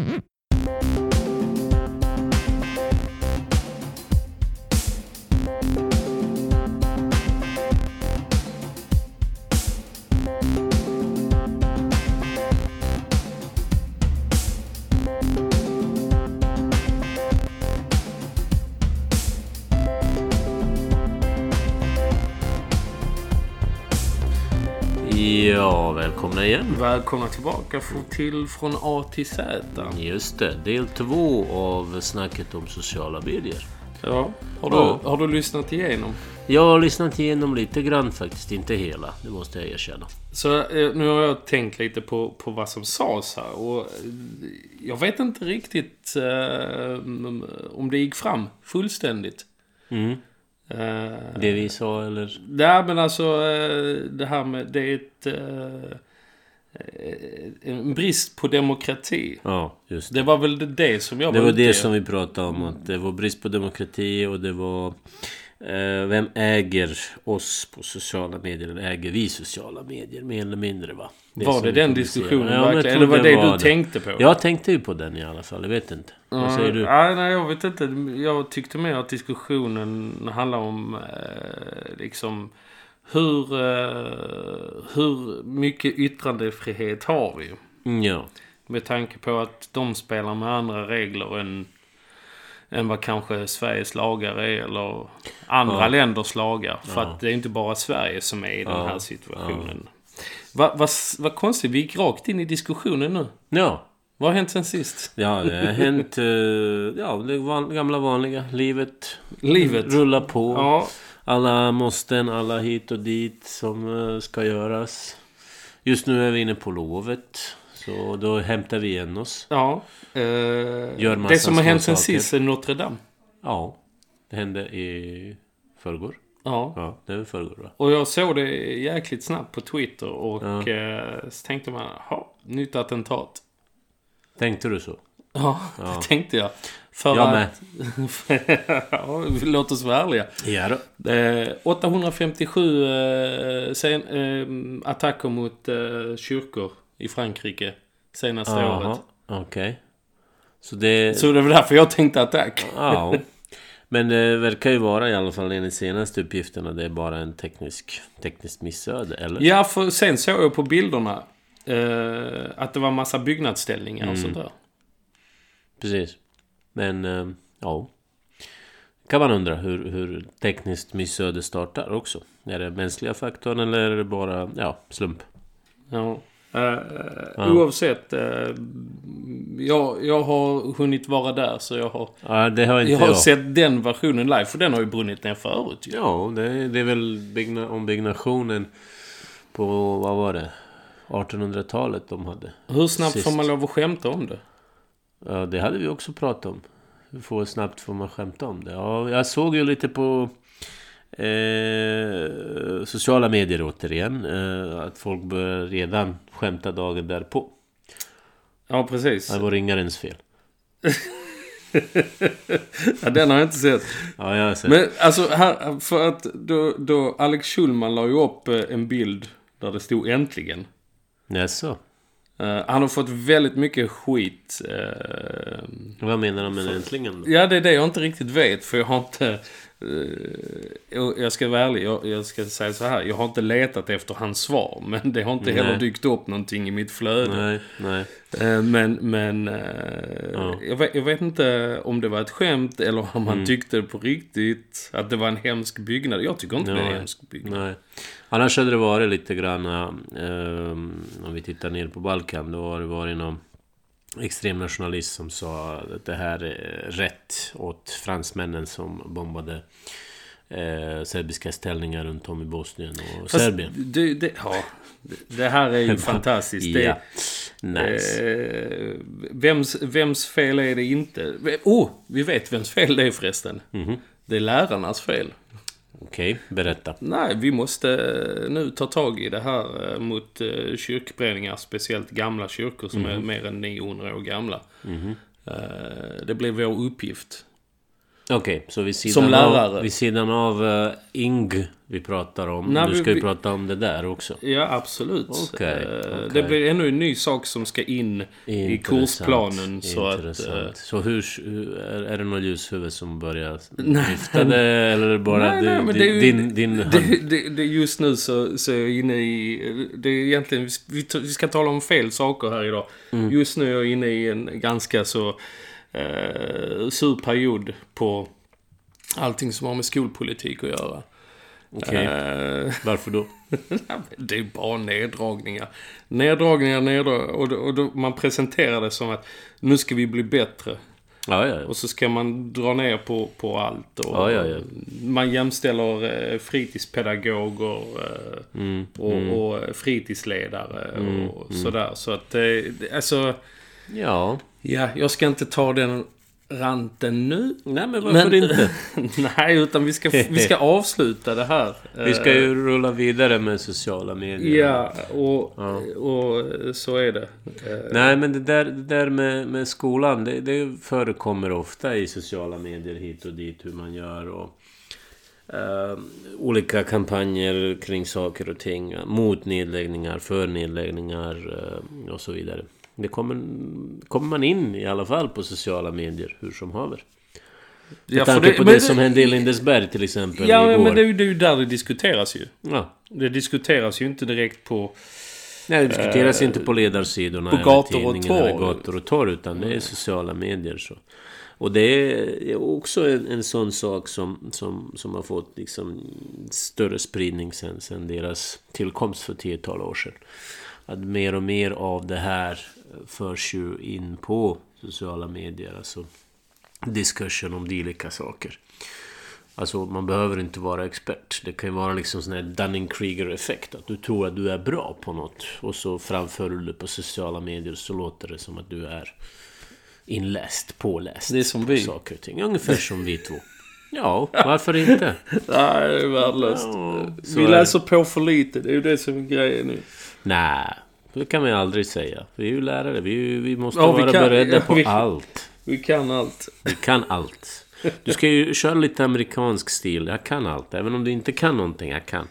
うん。Ja, välkomna igen. Välkomna tillbaka till Från A till Z. Just det, del två av snacket om sociala medier. Ja. Har, du, Ja. har du lyssnat igenom? Jag har lyssnat igenom lite grann faktiskt, inte hela. Det måste jag erkänna. Så eh, nu har jag tänkt lite på, på vad som sades här. Och eh, jag vet inte riktigt eh, om det gick fram fullständigt. Mm. Eh, Det vi sa eller? Nej, men alltså eh, det här med... Det är ett... eh, En brist på demokrati. Ja, just det. Det var väl det, som jag Det var ute det i. som vi pratade om. Att det var brist på demokrati och det var... Vem äger oss på sociala medier? Eller äger vi sociala medier? Mer eller mindre va? Var som det den diskussionen Ja, verkligen? Eller var det, var du tänkte på? Jag tänkte ju på den i alla fall. Jag vet inte. Vad säger du? Nej, nej, jag vet inte. Jag tyckte mer att diskussionen handlar om eh, liksom hur, eh, hur mycket yttrandefrihet har vi? Mm, Ja. Med tanke på att de spelar med andra regler än, än vad kanske Sveriges lagar är eller andra Ja. länders lagar. För Ja. att det är inte bara Sverige som är i den här situationen. Vad va, vad konstigt, vi gick rakt in i diskussionen nu. Ja. Vad har hänt sen sist? Ja, det har hänt... eh, ja, det van, gamla vanliga. Livet Livet? rullar på. Ja, Alla måsten, alla hit och dit som eh, ska göras. Just nu är vi inne på lovet. Så då hämtar vi igen oss. Ja. Eh, Gör det som har hänt sen sist är Notre Dame. Ja. Det hände i förrgår. Ja. Ja, det väl förrgår va? Och jag såg det jäkligt snabbt på Twitter och Ja. eh, så tänkte man, ha, nytt attentat. Tänkte du så? Ja, Ja. det tänkte jag. För Jag med. ja, låt oss vara ärliga. Ja då. Eh, 857 eh, sen, eh, attacker mot eh, kyrkor i Frankrike senaste Jaha, året. okej. Så det... Så det var därför jag tänkte attack. Ja. Men det verkar ju vara i alla fall enligt senaste uppgifterna det är bara en teknisk, tekniskt missöde, eller? Ja, för sen såg jag på bilderna eh, att det var massa byggnadsställningar och Mm. sånt där. Precis. Men, eh, ja. Kan man undra hur, hur tekniskt missöde startar också. Är det mänskliga faktorn eller är det bara, ja, slump? Ja. Eh, Ja. Oavsett. Eh, jag, jag har hunnit vara där så jag har, Ja, det har inte jag jag. har sett den versionen live. För den har ju brunnit ner förut ju. Ja, det, är- det är väl bygna, ombyggnationen på, vad var det? 1800-talet de hade. Hur snabbt Sist. får man lov att skämta om det? Ja, det hade vi också pratat om. Hur snabbt får man skämta om det? Ja, jag såg ju lite på eh, sociala medier återigen. Eh, att folk börjar redan skämta dagen därpå. Ja, precis. Det var ringarens fel. Ja, den har jag inte sett. Ja, jag har sett. Men alltså, här, för att då, då Alex Schulman la ju upp eh, en bild där det stod äntligen. Jaså? Eh, han har fått väldigt mycket skit. eh, Vad menar de med äntligen då? Ja, det är det jag inte riktigt vet. För jag har inte... eh, jag ska vara ärlig, jag, jag ska säga så här. Jag har inte letat efter hans svar. Men det har inte heller Nej. dykt upp någonting i mitt flöde. Nej, nej. Eh, Men, men eh, Ja. jag, vet, jag vet inte om det var ett skämt eller om han Mm. tyckte på riktigt att det var en hemsk byggnad. Jag tycker inte det är en Nej. hemsk byggnad. Nej. Annars hade det varit lite grann... eh, om vi tittar ner på Balkan. Då har det varit någon extrem nationalist som sa att det här är rätt åt fransmännen som bombade eh, serbiska ställningar runt om i Bosnien och Fast Serbien. Det, det, ja, det- här är ju fantastiskt. Det, Ja. Nice. eh, vems, vems fel är det inte? Oh, vi vet vems fel det är förresten. Mhm. Det är lärarnas fel. Okej, berätta. Nej, vi måste eh, nu ta tag i det här eh, mot eh, kyrkbränningar. Speciellt gamla kyrkor som är mer än 900 år gamla. Mhm. Eh, Det blir vår uppgift. Okej, så vid sidan, Som lärare. av, vid sidan av uh, vi pratar om. Nej, du ska ju vi- prata om det där också. Ja, absolut. Okej, Eh, okej. Det blir ännu en ny sak som ska in i Intressant, kursplanen. Så att, intressant. eh, Så hur, är, är det någon ljushuvud som börjar lyfta det? Eller bara Nej, du, nej, men det är din... din Det, det, det, just nu så, så är jag inne i... Det är egentligen... Vi, vi ska tala om fel saker här idag. Mm. Just nu är jag inne i en ganska så eh, sur period på allting som har med skolpolitik att göra. Okej, Eh, varför då? det är bara neddragningar. Neddragningar, neddragningar. Och, då, och då, man presenterar det som att nu ska vi bli bättre. Ja, ja, ja. Och så ska man dra ner på, på allt. Och. Man jämställer eh, fritidspedagoger eh, Mm, och, mm. och fritidsledare Mm, och mm. sådär. Så att alltså... Ja. Ja, jag ska inte ta den ranten nu. Nej, men varför inte? Nej, utan vi ska, vi ska avsluta det här. Vi ska ju rulla vidare med sociala medier. Ja, och, Ja. och så är det. Eh, Nej, men det där, det där med, med skolan, det, det förekommer ofta i sociala medier hit och dit hur man gör och eh, olika kampanjer kring saker och ting mot nedläggningar, för nedläggningar eh, och så vidare. Det kommer, kommer man in i alla fall på sociala medier hur som haver. Med Ja, tanke på det, men som hände i Lindesberg till exempel Ja, igår. men det är ju det är ju där det diskuteras ju. Ja. Det diskuteras ju inte direkt på... Nej, det diskuteras Eh, inte på ledarsidorna på gator och torg. gator och torg utan det är sociala medier. Så. Och det är också en, en sån sak som, som, som har fått liksom större spridning sen, sen deras tillkomst för tiotal år sedan. Att mer och mer av det här förs ju in på sociala medier. Alltså discussion om dylika saker. Alltså man behöver inte vara expert. Det kan ju vara liksom sån här Dunning-Krieger-effekt. Att du tror att du är bra på något. Och så framför du det på sociala medier så låter det som att du är inläst, påläst. Det är som vi. Saker och ting. Ungefär som vi två. Ja, varför inte? Nej, det är värdelöst. Ja, vi läser på för lite. Det är ju det som är grejen nu. Nej, det kan man ju aldrig säga. Vi är ju lärare. Vi, vi måste Ja, vi vara kan- beredda på vi- allt. Vi kan allt. Vi kan allt. Du ska ju köra lite amerikansk stil. Jag kan allt. Även om du inte kan någonting, jag kan.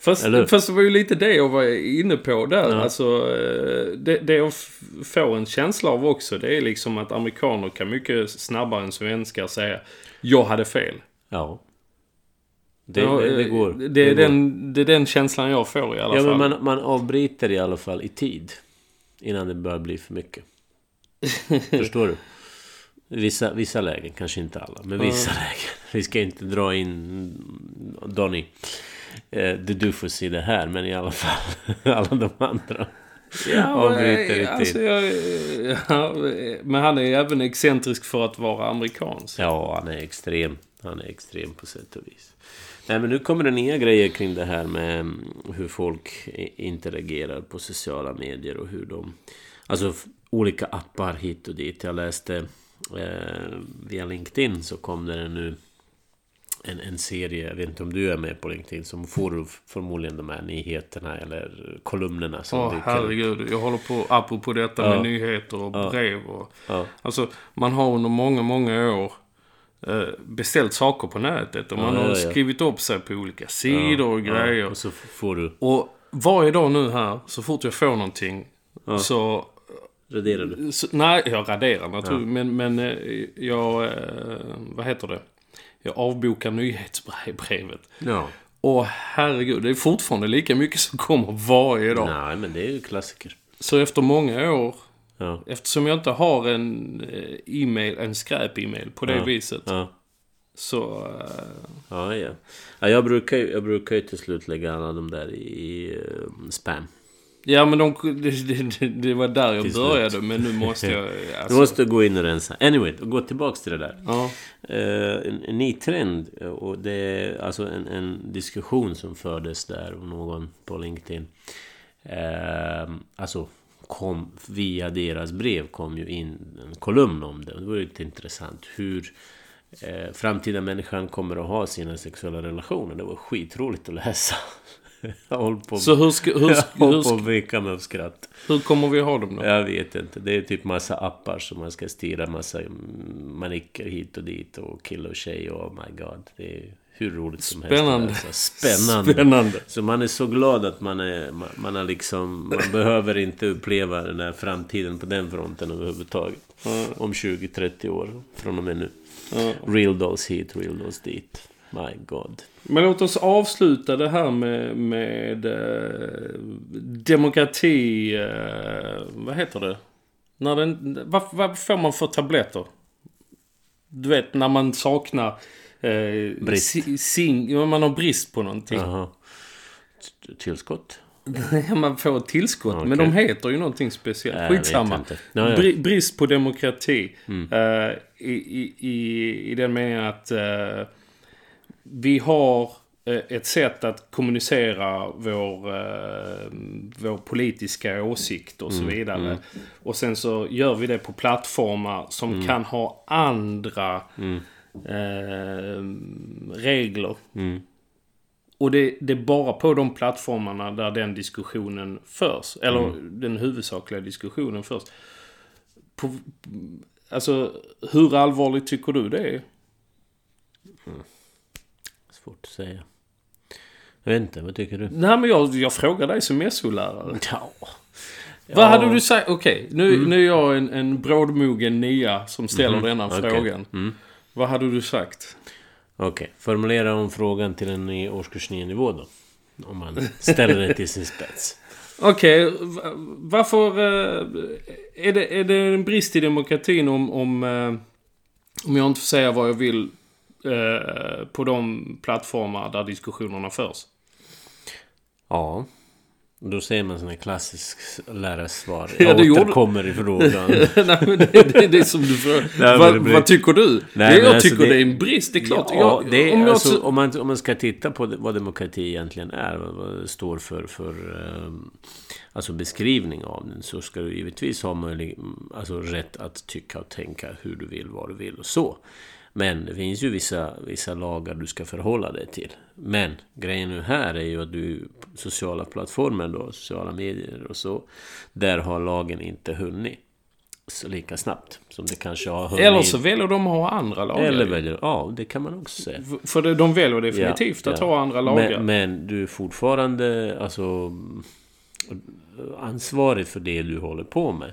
Fast, fast det var ju lite det jag var inne på där. Ja. Alltså, eh, det, det jag får en känsla av också, det är liksom att amerikaner kan mycket snabbare än svenskar säga Jag hade fel. Ja. Det, Ja, det, det eh, går. Det, Det är går. den, det är den känslan jag får i alla Ja, fall. men man, man avbryter i alla fall i tid. Innan det börjar bli för mycket. Förstår du? Vissa, vissa lägen, kanske inte alla, men vissa lägen. Vi ska inte dra in Donny. Eh, du får se det här, men i alla fall alla de andra. Ja, avbryter i eh, alltså, tid. jag, ja, men han är ju även excentrisk för att vara amerikansk. Ja, han är extrem. Han är extrem på sätt och vis. Nej, men nu kommer det nya grejer kring det här med mm, hur folk interagerar på sociala medier och hur de... Alltså olika appar hit och dit. Jag läste eh, via LinkedIn så kom det nu en, en serie, jag vet inte om du är med på LinkedIn, som får förmodligen de här nyheterna eller kolumnerna som Åh dyker upp. herregud, jag håller på, apropå detta Ja. med nyheter och brev och... Ja. Alltså, man har under många, många år beställt saker på nätet och man Ja, har ja, ja. skrivit upp sig på olika sidor och grejer. Och så får du... Och varje dag nu här, så fort jag får någonting så, Raderar du? så... Nej, jag raderar naturligtvis. Men, men eh, jag... Eh, vad heter det? Jag avbokar nyhetsbrevet. Ja. Och herregud, det är fortfarande lika mycket som kommer varje dag. Nej, men det är ju klassiker. Så efter många år, Ja. eftersom jag inte har en eh, e-mail, en skräp-e-mail på det Ja. viset. Ja. Så... eh, Ja, ja. ja jag, brukar, ju- jag brukar ju till slut lägga alla de där i, i eh, spam. Ja men de, det, det, det var där jag Till slut. började men nu måste jag... Du Alltså, måste gå in och rensa. Anyway, gå tillbaks till det där. ja. Eh, en, en ny trend och det är alltså en, en diskussion som fördes där av någon på LinkedIn. Eh, alltså kom via deras brev kom ju in en kolumn om det. Det var ju lite intressant hur eh, framtida människan kommer att ha sina sexuella relationer. Det var skitroligt att läsa. Jag håller på, Så hur, ska, hur, jag håller på att vricka mig av skratt. hur kommer vi ha dem då? Jag vet inte. Det är typ massa appar som man ska styra massa manicker hit och dit och kille och tjej och oh my god. Det är hur roligt som Spännande. helst. Spännande. Spännande. Så man är så glad att man är... Man, man har liksom... Man behöver inte uppleva den här framtiden på den fronten överhuvudtaget. Om 20-30 år från och med nu. Ja. Real dolls hit, real dolls dit. My God. Men låt oss avsluta det här med, med eh, demokrati... Eh, vad heter det? När den, vad, vad får man för tabletter? Du vet, när man saknar... Eh, Brist. si- Sing, man har brist på någonting. Jaha. T- Tillskott? man får ett tillskott. Okej. Men de heter ju någonting speciellt. Vet Skitsamma. ja. Bri- brist på demokrati. Eh, i, i, i, I den meningen att eh, vi har eh, ett sätt att kommunicera vår, eh, vår politiska åsikt och så vidare. Och sen så gör vi det på plattformar som kan ha andra eh, regler. Mm. Och det, det är bara på de plattformarna där den diskussionen förs. Eller Mm. den huvudsakliga diskussionen förs. På, alltså, hur allvarligt tycker du det är? Svårt att säga. Jag vet inte, vad tycker du? Nej, men jag, jag frågar dig som SO-lärare. Ja. Vad hade du sagt? Okej, nu, nu är jag en, en brådmogen nia som ställer denna Mm. okej. frågan. Mm. Vad hade du sagt? Okej, formulera om frågan till en i årskurs 9-nivå då. Om man ställer det till sin spets. Okej, va- varför... eh, är, det, är det en brist i demokratin om, om, eh, om jag inte får säga vad jag vill eh, på de plattformar där diskussionerna förs? Ja. Då säger man sån här klassisk lärarsvar. Ja, Jag det gjorde- återkommer i frågan. Nej, men det, det är det som du frågar. det blir- vad tycker du? Nej, men jag alltså tycker det... det- är en brist. Det är klart. Ja, jag, det om är jag alltså, så- om, man, om man ska titta på det- vad demokrati egentligen är, vad, vad det står för, för ehm, alltså beskrivning av den, så ska du givetvis ha möjlig, alltså rätt att tycka och tänka hur du vill, vad du vill och så. Men det finns ju vissa, vissa lagar du ska förhålla dig till. Men grejen nu här är ju att du sociala plattformar då, sociala medier och så, där har lagen inte hunnit så lika snabbt som det kanske har hunnit. Eller så väljer de att ha andra lagar. Eller väljer, ja det kan man också säga. För de väljer definitivt Ja, att ja. ha andra lagar. Men, men du är fortfarande alltså ansvarig för det du håller på med.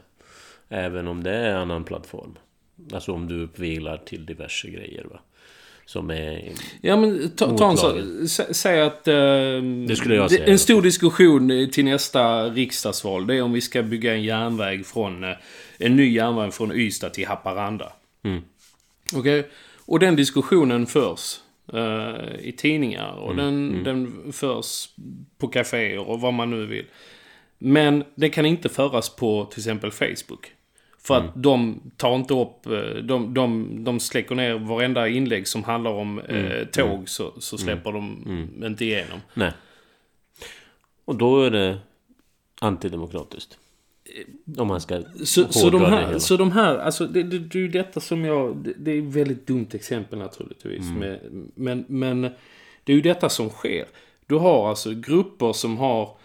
Även om det är en annan plattform. Alltså om du uppvilar till diverse grejer va. Som är... Ja men ta, ta en så, Motlagen. sä- säg att... eh, Det skulle jag säga. En stor diskussion till nästa riksdagsval. Det är om vi ska bygga en järnväg från... eh, En ny järnväg från Ystad till Haparanda. Mm. Okej? Och den diskussionen förs eh, i tidningar. Och Mm, den, den förs på kaféer och vad man nu vill. Men det kan inte föras på till exempel Facebook. För Mm. att de tar inte upp, eh, de, de, de släcker ner varenda inlägg som handlar om Mm. eh, tåg så, så släpper de inte igenom. Nej. Och då är det antidemokratiskt. Om man ska Så, så, de det här, hela. så de här, alltså det, det, det är ju detta som jag, det, det är ett väldigt dumt exempel naturligtvis. Mm. Med, men, men det är ju detta som sker. Du har alltså grupper som har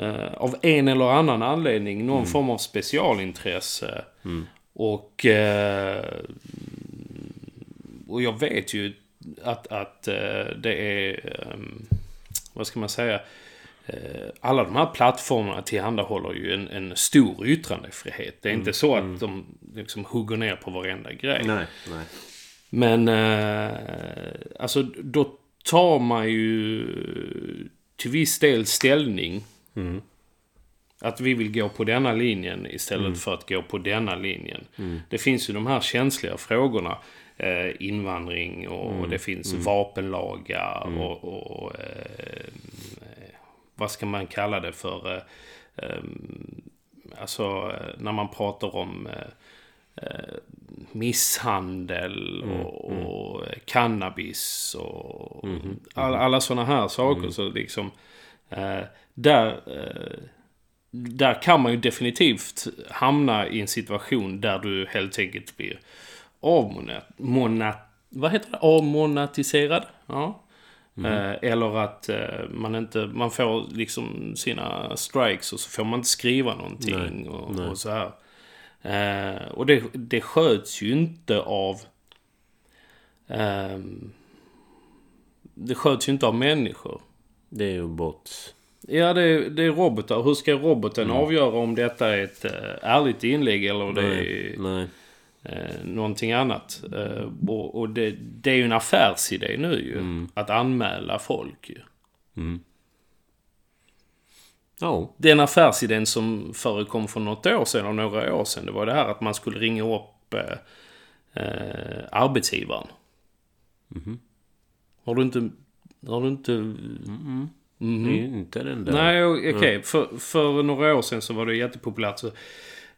eh, av en eller annan anledning någon Mm. form av specialintresse. Och, eh, och jag vet ju att, att eh, det är, eh, vad ska man säga, Eh, alla de här plattformarna tillhandahåller ju en, en stor yttrandefrihet. Det är inte så att de liksom hugger ner på varenda grej. Nej, nej. Men eh, alltså då tar man ju till viss del ställning. Mm. Att vi vill gå på denna linjen istället för att gå på denna linjen. Det finns ju de här känsliga frågorna. Eh, invandring och det finns vapenlagar och, och eh, vad ska man kalla det för? Eh, eh, alltså eh, när man pratar om eh, misshandel och, och cannabis och alla, alla sådana här saker. Så liksom, där, eh, där kan man ju definitivt hamna i en situation där du helt enkelt blir avmonat... Monat, vad heter det? Avmonatiserad? Ja. Eh, eller att eh, man inte... Man får liksom sina strikes och så får man inte skriva någonting Nej, och, nej. och så här. Eh, och det, det sköts ju inte av... ehm, det sköts ju inte av människor. Det är ju bots. Ja, det är, det är robotar. Hur ska roboten avgöra om detta är ett äh, ärligt inlägg eller det är Nej. eh, någonting annat? Eh, och och det, det är ju en affärsidé nu ju. Att anmäla folk ju. Mm. Ja. Den affärsidén som förekom för något år sedan och några år sedan. Det var det här att man skulle ringa upp eh, eh, arbetsgivaren. Har du inte... Har du inte... Mhm. Det är ju inte den där. Nej, o- okej. För, för några år sedan så var det jättepopulärt. Så,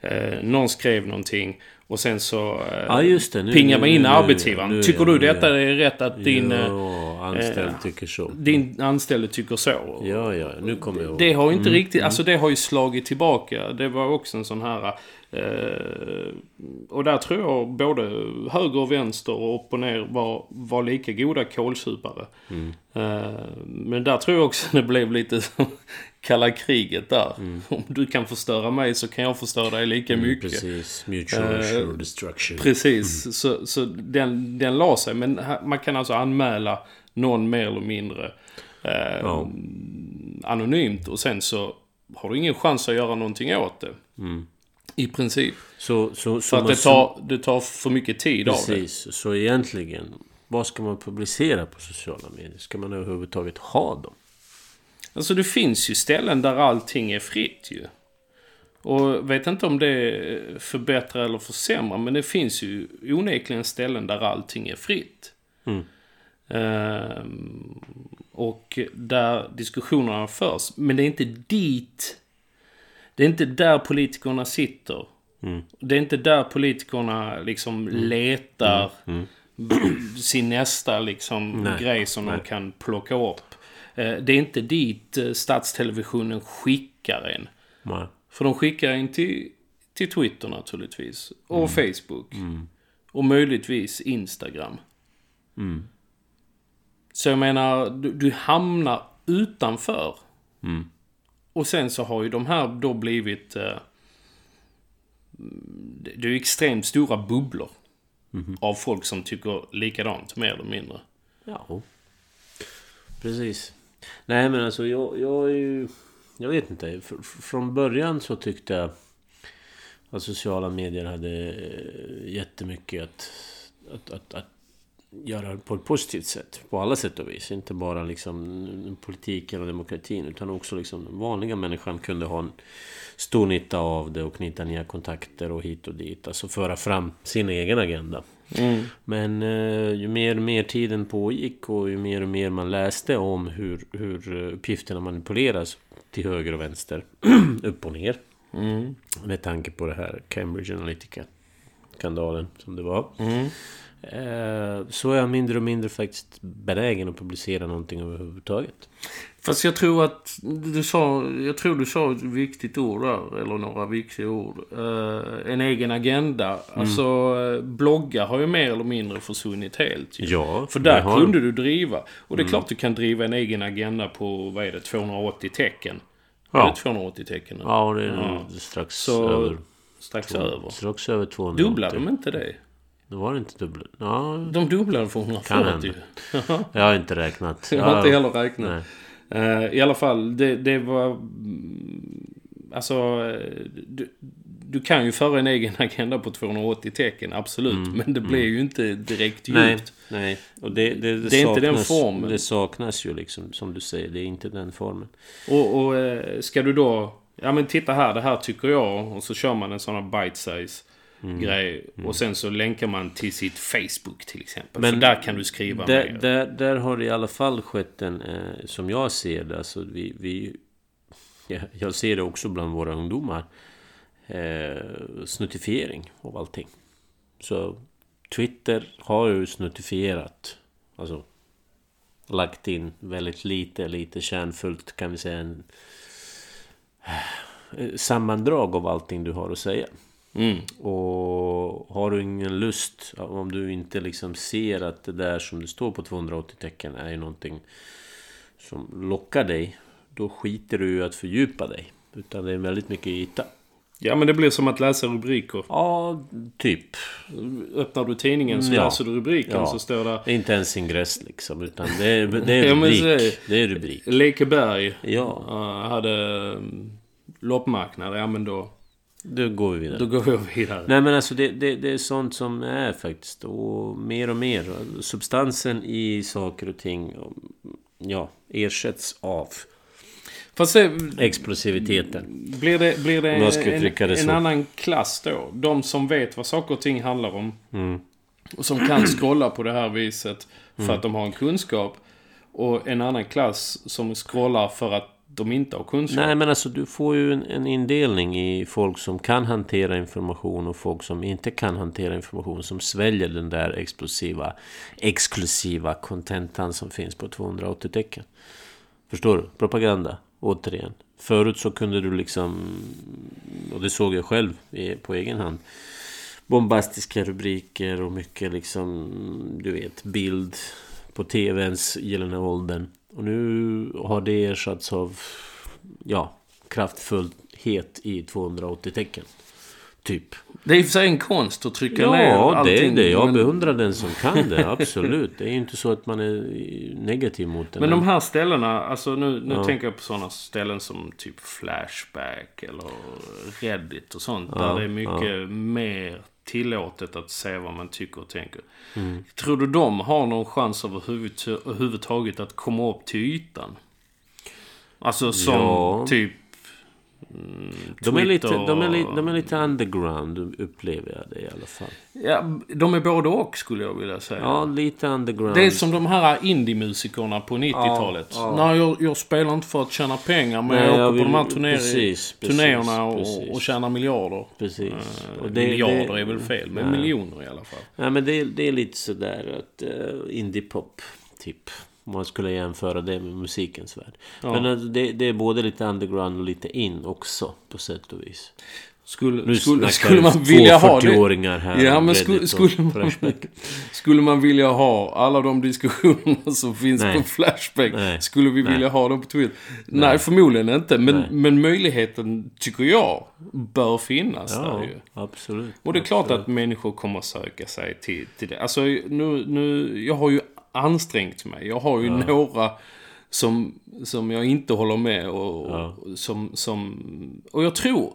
eh, någon skrev någonting och sen så eh, Ja, just det. Nu- pingar man in nu- arbetsgivaren. nu- Tycker du detta är rätt att din, eh, Ja, anställd eh, tycker så. din anställde tycker så? Ja, ja. Nu kommer jag ihåg. Det har inte riktigt, alltså det har ju slagit tillbaka. Det var också en sån här... Eh, och där tror jag både höger och vänster och upp och ner var, var lika goda kålsupare. Eh, men där tror jag också det blev lite som kalla kriget där. Om du kan förstöra mig så kan jag förstöra dig lika mycket. Precis. Mutual Eh, destruction. Precis, så, så den, den la sig. Men man kan alltså anmäla någon mer eller mindre eh, Ja. anonymt och sen så har du ingen chans att göra någonting åt det. I princip. Så, så, så att det tar, det tar för mycket tid av det. Precis. Så egentligen, vad ska man publicera på sociala medier? Ska man överhuvudtaget ha dem? Alltså det finns ju ställen där allting är fritt ju. Och vet inte om det förbättrar eller försämrar, men det finns ju onekligen ställen där allting är fritt. Mm. Ehm, och där diskussionerna förs. Men det är inte dit... Det är inte där politikerna sitter. Mm. Det är inte där politikerna liksom letar sin nästa liksom Mm. Nej. grej som Nej. de kan plocka upp. Eh, Det är inte dit eh, statstelevisionen skickar en. Nej. För de skickar en till, till Twitter naturligtvis. Och Mm. Facebook. Och möjligtvis Instagram. Mm. Så jag menar, du, du hamnar utanför. Mm. Och sen så har ju de här då blivit... Eh, det är ju extremt stora bubblor. Mhm. Av folk som tycker likadant, mer eller mindre. Ja. Precis. Nej men alltså jag, jag är ju... Jag vet inte. Från början så tyckte jag att sociala medier hade eh, jättemycket att, att, att, att göra på ett positivt sätt. På alla sätt och vis. Inte bara liksom politiken och demokratin utan också liksom den vanliga människan kunde ha en stor nytta av det och knyta nya kontakter och hit och dit. Alltså föra fram sin egen agenda. Men eh, ju mer och mer tiden pågick och ju mer och mer man läste om hur, hur eh, uppgifterna manipuleras till höger och vänster, upp och ner. Med tanke på det här Cambridge Analytica-skandalen som det var. Eh, så är jag mindre och mindre faktiskt benägen att publicera någonting överhuvudtaget. Fast jag tror att du sa, jag tror du sa ett viktigt ord där, eller några viktiga ord. Eh, en egen agenda. Alltså, eh, bloggar har ju mer eller mindre försvunnit helt ju. Ja, För där har- kunde du driva. Och det är klart du kan driva en egen agenda på, vad är det, 280 tecken. Ja. Det 280 tecken? nu? Ja, det är Ja. strax Så, över. strax över. Strax över 200. Dubblade de inte det? Det var inte dubbelt. Ja, De dubblade för Kan 140. hända. jag har inte räknat. Jag har inte heller räknat. Eh, I alla fall, det, det var... mm, Alltså, du, du kan ju föra en egen agenda på 280 tecken, absolut. men det blir ju inte direkt djupt. Mm, Nej, nej. Och det, det, det, Det är inte den saknas- formen. Det saknas ju liksom, som du säger. Det är inte den formen. Och, och eh, ska du då... Ja men titta här, det här tycker jag. Och så kör man en sån här bite size Mm. grej. Och sen så länkar man till sitt Facebook till exempel. Men För där kan du skriva Där, där, där har det i alla fall skett en, eh, som jag ser det, alltså vi, vi jag, jag ser det också bland våra ungdomar, eh, snuttifiering av allting. Så Twitter har ju snuttifierat, alltså lagt in väldigt lite, lite kärnfullt kan vi säga, en eh, sammandrag av allting du har att säga. Mm. Och har du ingen lust, om du inte liksom ser att det där som det står på 280 tecken är ju någonting som lockar dig. Då skiter du i att fördjupa dig. Utan det är väldigt mycket yta. Ja, men det blir som att läsa rubriker. Ja, typ. Öppnar du tidningen så Ja. läser du rubriken Ja. så står det Det inte ens ingress liksom, utan det är, det är Ja, rubrik. är det. Det är rubrik. Lekeberg Ja, hade um, loppmarknad. Ja, men då, då går vi vidare. då går vi vidare. Nej men alltså det, det, det är sånt som är faktiskt. Och mer och mer. Substansen i saker och ting ja, ersätts av Fast se, explosiviteten. blir det, blir det en, det en annan klass då? De som vet vad saker och ting handlar om. Mm. Och som kan scrolla på det här viset för att de har en kunskap. Och en annan klass som scrollar för att de inte har kunskap. Nej men alltså du får ju en, en indelning i folk som kan hantera information och folk som inte kan hantera information. Som sväljer den där explosiva, exklusiva kontentan som finns på 280 tecken. Förstår du? Propaganda, återigen. Förut så kunde du liksom, och det såg jag själv på egen hand. Bombastiska rubriker och mycket liksom, du vet, bild på TVns gyllene åldern. Och nu har det ersatts av, ja, kraftfullhet i 280 tecken. Typ. Det är i och för sig en konst att trycka ner Ja, det allting. är det. Jag men, beundrar den som kan det. Absolut. Det är ju inte så att man är negativ mot det. men de här ställena, alltså nu, nu Ja. tänker jag på sådana ställen som typ Flashback eller Reddit och sånt. Ja, där det är mycket mer tillåtet att säga vad man tycker och tänker. Mm. Tror du de har någon chans överhuvud- överhuvudtaget att komma upp till ytan? Alltså som Ja. typ... Mm, De är, lite, de, är lite, de är lite underground, upplever jag det i alla fall. Ja, de är både och skulle jag vilja säga. Ja, lite underground. Det är som de här indie-musikerna på 90-talet. Ja, Nej, jag, jag spelar inte för att tjäna pengar, men Nej, jag åker jag på de här vill- turner- precis, precis, turnéerna och, precis. och tjänar miljarder. Precis. Eh, Och det- miljarder det- är väl fel, men Nej. miljoner i alla fall. Ja, men det, är- det är lite sådär att uh, indie-pop, typ. Om man skulle jämföra det med musikens värld. Ja. Men alltså, det, det är både lite underground och lite in också, på sätt och vis. Skulle, Nu skulle, skulle man vilja ha det? 40-åringar här. Ja, men Reddit skulle, man, skulle man vilja ha alla de diskussionerna som finns Nej. på Flashback? Nej. Skulle vi Nej. vilja ha dem på Twitter? Nej, förmodligen inte. Men, Nej. men möjligheten, tycker jag, bör finnas där Ja, ju. absolut. Och det är klart absolut. att människor kommer söka sig till, till det. Alltså nu, nu, jag har ju ansträngt mig. Jag har ju några som, som jag inte håller med och, Ja. och som, som... Och jag tror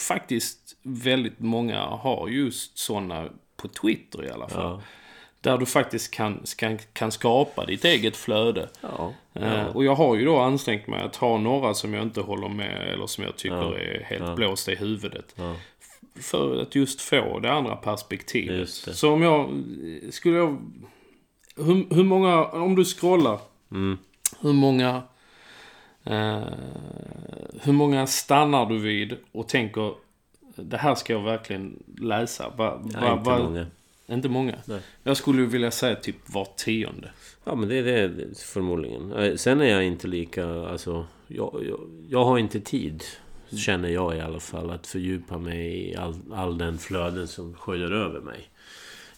faktiskt väldigt många har just sådana på Twitter i alla fall. Ja. Där du faktiskt kan, kan, kan skapa ditt eget flöde. Ja. Eh, Och jag har ju då ansträngt mig att ha några som jag inte håller med eller som jag tycker Ja. är helt Ja. blåsta i huvudet. Ja. För att just få det andra perspektivet. Det. Så om jag... Skulle jag... Hur, hur många... Om du scrollar. Mm. Hur många... Eh, hur många stannar du vid och tänker det här ska jag verkligen läsa? Va, va, Ja, inte va, många. Inte många. Nej. Jag skulle vilja säga typ var tionde. Ja men det är det förmodligen. Eh, Sen är jag inte lika, alltså... Jag, jag, jag har inte tid, känner jag i alla fall, att fördjupa mig i all, all den flöden som sköljer över mig.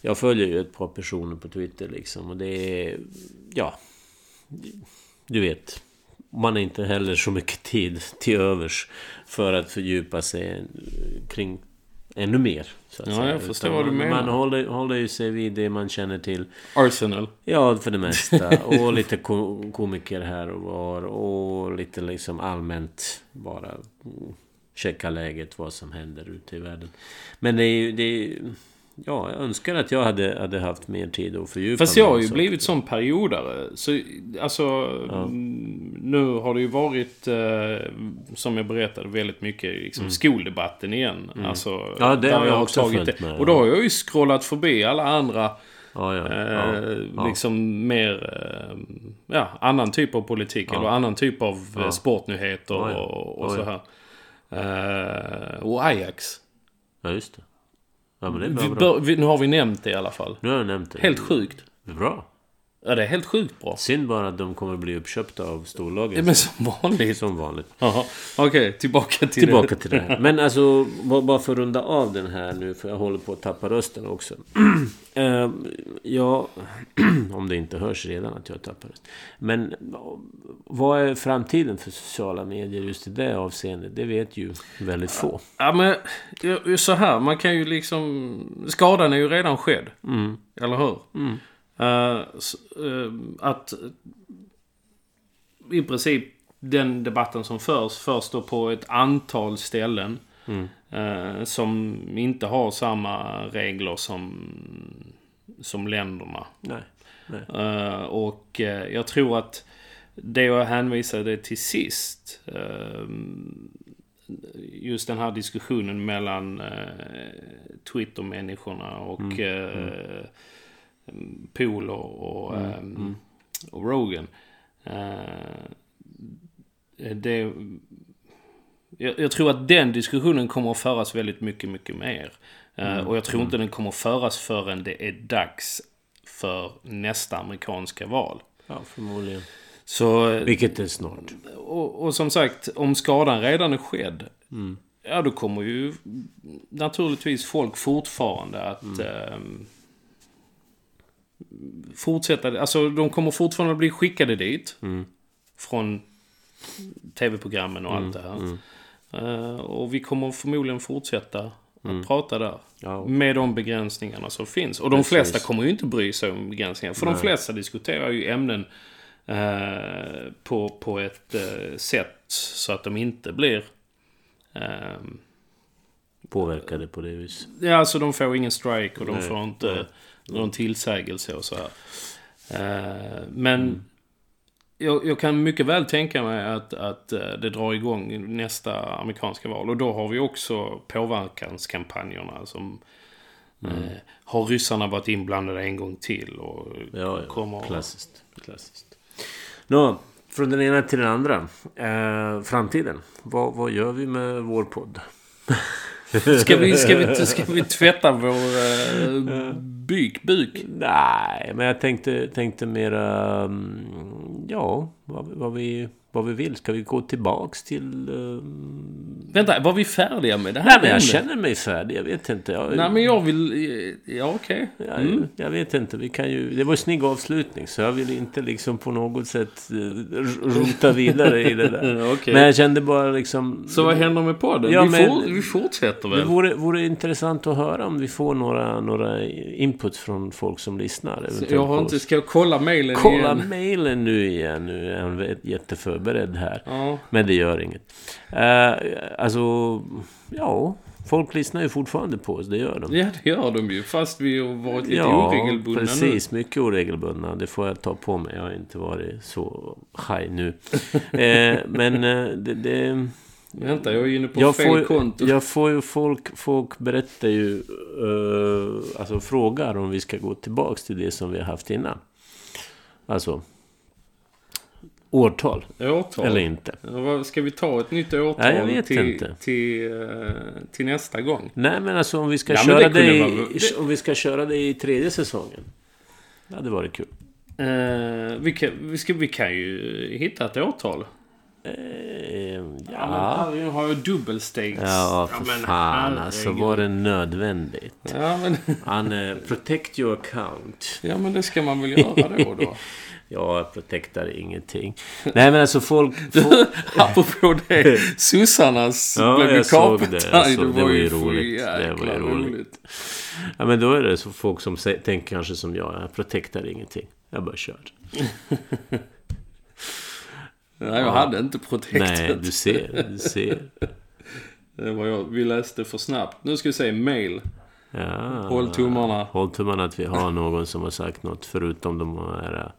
Jag följer ju ett par personer på Twitter liksom och det är... Ja... Du vet. Man har inte heller så mycket tid till övers för att fördjupa sig kring ännu mer. Så att Ja, säga. jag förstår Utan vad du man, menar. Man håller, håller ju sig vid det man känner till. Arsenal. Ja, för det mesta. Och lite ko- komiker här och var. Och lite liksom allmänt bara checka läget, vad som händer ute i världen. Men det är ju... Det är, ja, jag önskar att jag hade, hade haft mer tid att fördjupa Fast mig jag har ju blivit sån periodare. Så alltså... mm, Nu har det ju varit, eh, som jag berättade, väldigt mycket liksom, skoldebatten igen. Alltså, Mm. Ja, det har jag också det. med, Och då ja. har jag ju scrollat förbi alla andra, Ja, ja. eh, ja, ja. liksom mer, eh, ja, annan typ av politik. Eller annan typ av eh, Ja. sportnyheter Ja, ja. och, och Ja, så ja. här. Eh, och Ajax. ja, just det. Ja, men det. Vi bör, vi, nu har vi nämnt det i alla fall. Nu har jag nämnt det. Helt sjukt. Bra. Ja, det är helt sjukt bra. Synd bara att de kommer att bli uppköpta av storlagen. Ja, men som vanligt. Som vanligt. Okej, tillbaka till Tillbaka det. till det här. Men alltså, bara för att runda av den här nu, för jag håller på att tappa rösten också. Eh, ja, om det inte hörs redan att jag tappar röst. Men vad är framtiden för sociala medier just i det avseendet? Det vet ju väldigt få. Ja, men så här. Man kan ju liksom... Skadan är ju redan skedd. Mm. Eller hur? Mm. Eh, eh, att i princip den debatten som förs, förs då på ett antal ställen. Mm. eh, som inte har samma regler som, som länderna. Nej. Nej. Eh, och eh, jag tror att det jag hänvisade till sist. eh, just den här diskussionen mellan Twitter-människorna och Mm, uh, Pool och, Mm, eh, mm. och Rogan. Eh, det, jag, jag tror att den diskussionen kommer att föras väldigt mycket, mycket mer. Eh, Mm, Och jag tror inte den kommer att föras förrän det är dags för nästa amerikanska val. Ja, förmodligen. Så, Vilket är snart. och, och som sagt, om skadan redan är skedd. Mm. Ja, då kommer ju naturligtvis folk fortfarande att ehm, fortsätta. Alltså, de kommer fortfarande bli skickade dit. Mm. Från tv-programmen och allt det här. Mm. Eh, och vi kommer förmodligen fortsätta att prata där. Ja, Med de begränsningarna som finns. Och de Precis. flesta kommer ju inte bry sig om begränsningar. För de Nej. flesta diskuterar ju ämnen eh, på, på ett eh, sätt så att de inte blir... ehm, påverkade på det viset. ja, alltså de får ingen strike och de Nej. får inte Nej. någon tillsägelse och så här. Eh, men Mm. jag, jag kan mycket väl tänka mig att, att eh, det drar igång nästa amerikanska val. Och då har vi också påverkanskampanjerna som Mm. eh, har ryssarna varit inblandade en gång till och Ja, ja. kommer... Klassiskt. Klassiskt. Nå, från den ena till den andra. Eh, framtiden. Vad, vad gör vi med vår podd? Ska vi, ska vi, ska vi tvätta vår eh, byk, buk? Nej, men jag tänkte, tänkte mera... mm, Ja, vad, vad, vi, vad vi vill. Ska vi gå tillbaks till... eh, Vänta, var vi färdiga med det här Nej, men jag ämnet? känner mig färdig. Jag vet inte. Jag, Nej, men jag vill... eh, Ja, okej. jag, Mm. jag vet inte. Vi kan ju, det var en snygg avslutning. Så jag vill inte liksom på något sätt eh, rota vidare i det där. Okej. Men jag kände bara liksom... Så vad händer med podden? Ja, vi, men- for, vi fortsätter Det väl? vore, vore intressant att höra om vi får några, några inputs från folk som lyssnar. Jag har inte... Ska jag kolla mejlen Kolla igen? mejlen nu igen. Nu är han jätteförberedd här. Ja. Men det gör inget. Uh, alltså, ja. Folk lyssnar ju fortfarande på oss, det gör de. ja, det gör de ju. Fast vi har varit lite ja, oregelbundna precis. Mycket oregelbundna. Det får jag ta på mig. Jag har inte varit så high nu. Eh, men eh, det... det nu. Vänta, jag är inne på jag fel får, konto. jag får ju folk, folk berättar ju, eh, alltså frågar om vi ska gå tillbaks till det som vi har haft innan. Alltså, årtal, Årtal. eller inte. Ja, Ska vi ta ett nytt årtal Nej, jag vet till, inte. Till, eh, till nästa gång? Nej, men alltså om vi ska, Ja, köra, det det i, vara- om vi ska köra det i tredje säsongen. Det hade varit kul. Eh, vi, kan, vi, ska, vi kan ju hitta ett årtal. Eh, Ja, men ja, här har jag dubbelstegs. ja, för men fan alltså. Var det nödvändigt? Ja men, Han, eh, protect your account. ja, men det ska man väl göra då och då. Jag protectar ingenting. Nej, men alltså folk... folk Apropå det. Sossarnas Ja, blev jag såg det. Jag såg- det var ju roligt. Det var ju roligt. Ja, men då är det så folk som tänker kanske som jag. Jag protectar ingenting. Jag bara kör. Nej, jag hade inte protektet. Nej, du ser. Du ser. Det var jag. Vi läste för snabbt. Nu ska vi se. Mail. Ja. Håll tummarna. Håll tummarna att vi har någon som har sagt något förutom de här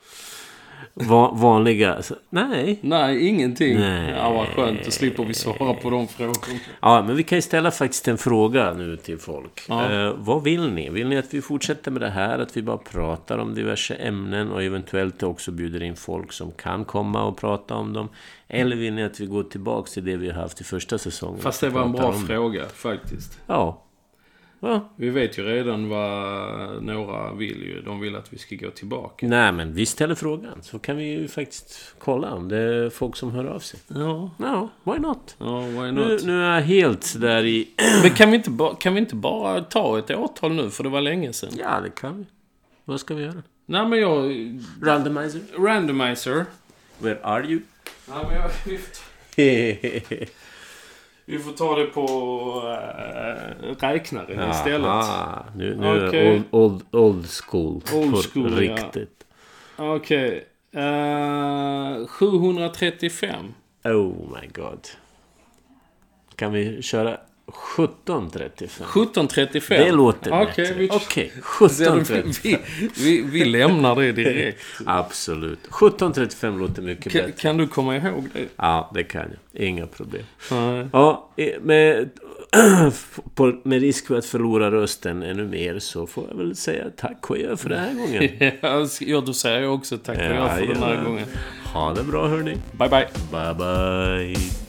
va- vanliga. Så, nej. Nej, ingenting. Nej. Ja, vad skönt. Då slipper vi svara på de frågorna. Ja, men vi kan ju ställa faktiskt en fråga nu till folk. Ja. Eh, vad vill ni? Vill ni att vi fortsätter med det här? Att vi bara pratar om diverse ämnen och eventuellt också bjuder in folk som kan komma och prata om dem? Eller vill ni att vi går tillbaks till det vi har haft i första säsongen? Fast det var en bra fråga faktiskt. Ja. Ja. Vi vet ju redan vad några vill ju. De vill att vi ska gå tillbaka. Nej, men vi ställer frågan. Så kan vi ju faktiskt kolla om det är folk som hör av sig. Ja, Ja, why not? ja why Nu, not? nu är jag helt där i... Men kan vi, inte ba, kan vi inte bara ta ett årtal nu? För det var länge sedan. Ja, det kan vi. Vad ska vi göra? Nej men jag... Randomizer? Randomizer. Where are you? Ja, men jag vi, får ta, det på äh, räknaren istället. Aha, nu, nu är det old, old, old school. Old på school, ja. riktigt. Okej. Eh, 735. Oh my god. Kan vi köra 1735? 1735. Det låter Okej, bättre. vi- du, 1735. vi, vi, vi lämnar det direkt. Absolut. 1735 låter mycket Kan, bättre. kan du komma ihåg det? Ja, det kan jag. Inga problem. Nej. Ja, med, på, med risk för att förlora rösten ännu mer så får jag väl säga tack och adjö för den här gången. Ja, då säger jag också tack för, jag för den här Ja, gången. Ha det bra hörni. Bye, bye. Bye bye.